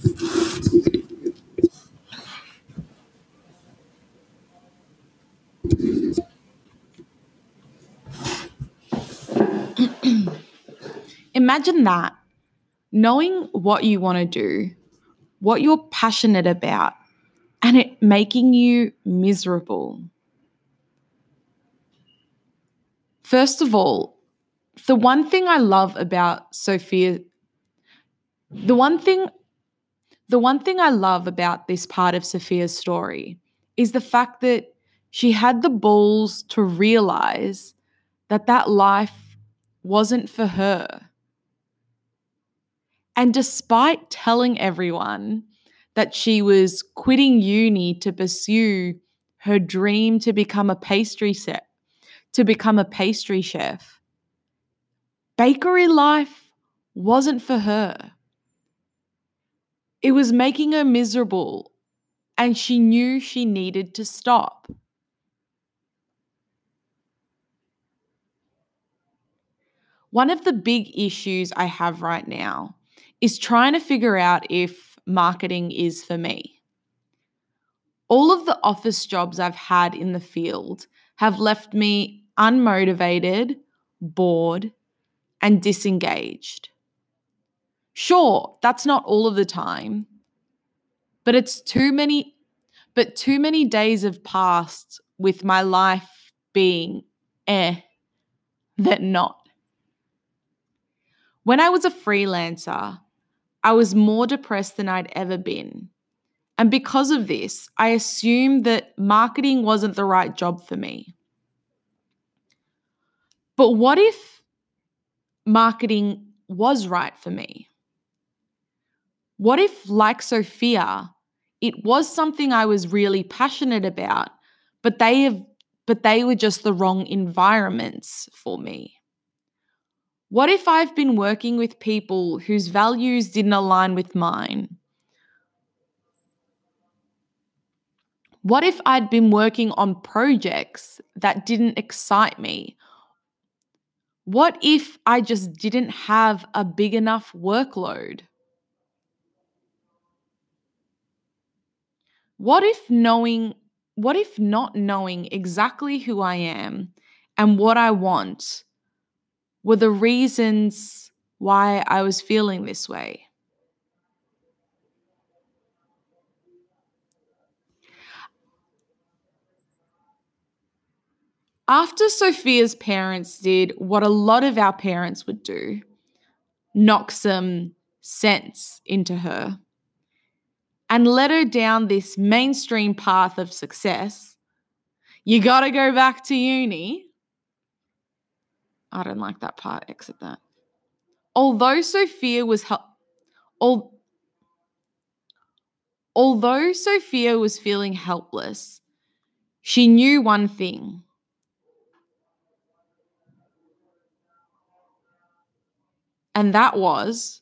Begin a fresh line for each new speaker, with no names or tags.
Imagine that knowing what you want to do, what you're passionate about, and it making you miserable. First of all, the one thing I love about Sophia, the one thing, the one thing I love about this part of Sophia's story is the fact that she had the balls to realize that that life wasn't for her. And despite telling everyone that she was quitting uni to pursue her dream to become a pastry chef, to become a pastry chef, bakery life wasn't for her. It was making her miserable, and she knew she needed to stop. One of the big issues I have right now is trying to figure out if marketing is for me. All of the office jobs I've had in the field have left me unmotivated, bored, and disengaged. Sure, that's not all of the time, but it's too many but too many days have passed with my life being eh that not. When I was a freelancer, I was more depressed than I'd ever been. And because of this, I assumed that marketing wasn't the right job for me. But what if marketing was right for me? What if, like Sophia, it was something I was really passionate about, but they have but they were just the wrong environments for me? What if I've been working with people whose values didn't align with mine? What if I'd been working on projects that didn't excite me? What if I just didn't have a big enough workload? What if knowing, what if not knowing exactly who I am and what I want were the reasons why I was feeling this way. After Sophia's parents did what a lot of our parents would do knock some sense into her and led her down this mainstream path of success, you gotta go back to uni. I don't like that part. Exit that. Although Sophia was hel- al- although Sophia was feeling helpless, she knew one thing. And that was